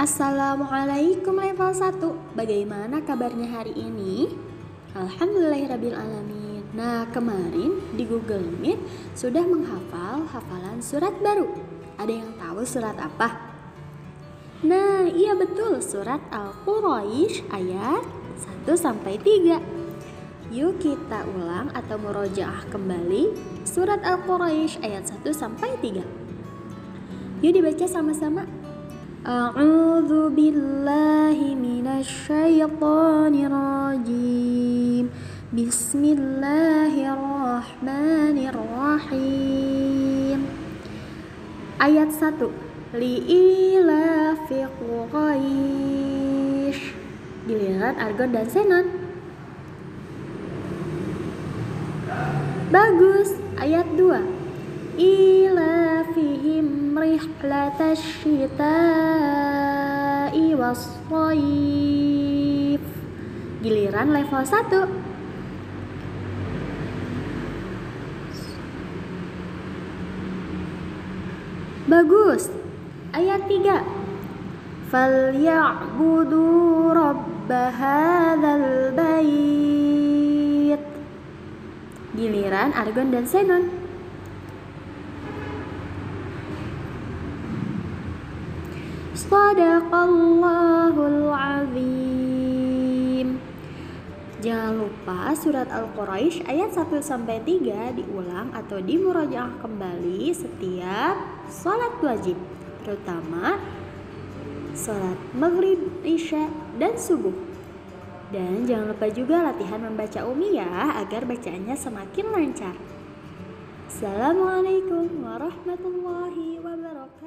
Assalamualaikum level 1 Bagaimana kabarnya hari ini? Alhamdulillahirrabbilalamin Nah kemarin di Google Meet sudah menghafal hafalan surat baru. Ada yang tahu surat apa? Nah iya betul surat Al-Quraisy ayat 1 sampai 3 Yuk kita ulang atau murojaah kembali surat Al-Quraisy ayat 1 sampai 3 Yuk dibaca sama-sama أعوذ بالله من الشيطان الرجيم بسم الله الرحمن الرحيم Ayat 1 Li'ilafi Quraish Giliran Argon dan Senon Bagus Ayat 2 Ilafihim رحلة الشتاء wassoif giliran level 1 Bagus. Ayat 3. Falyabudu rabb hadzal bait. Giliran Argon dan Senon. Sadaqallahul azim. Jangan lupa surat Al-Quraisy ayat 1 sampai 3 diulang atau dimurajaah kembali setiap sholat wajib, terutama sholat maghrib, isya, dan subuh. Dan jangan lupa juga latihan membaca umi ya agar bacaannya semakin lancar. Assalamualaikum warahmatullahi wabarakatuh.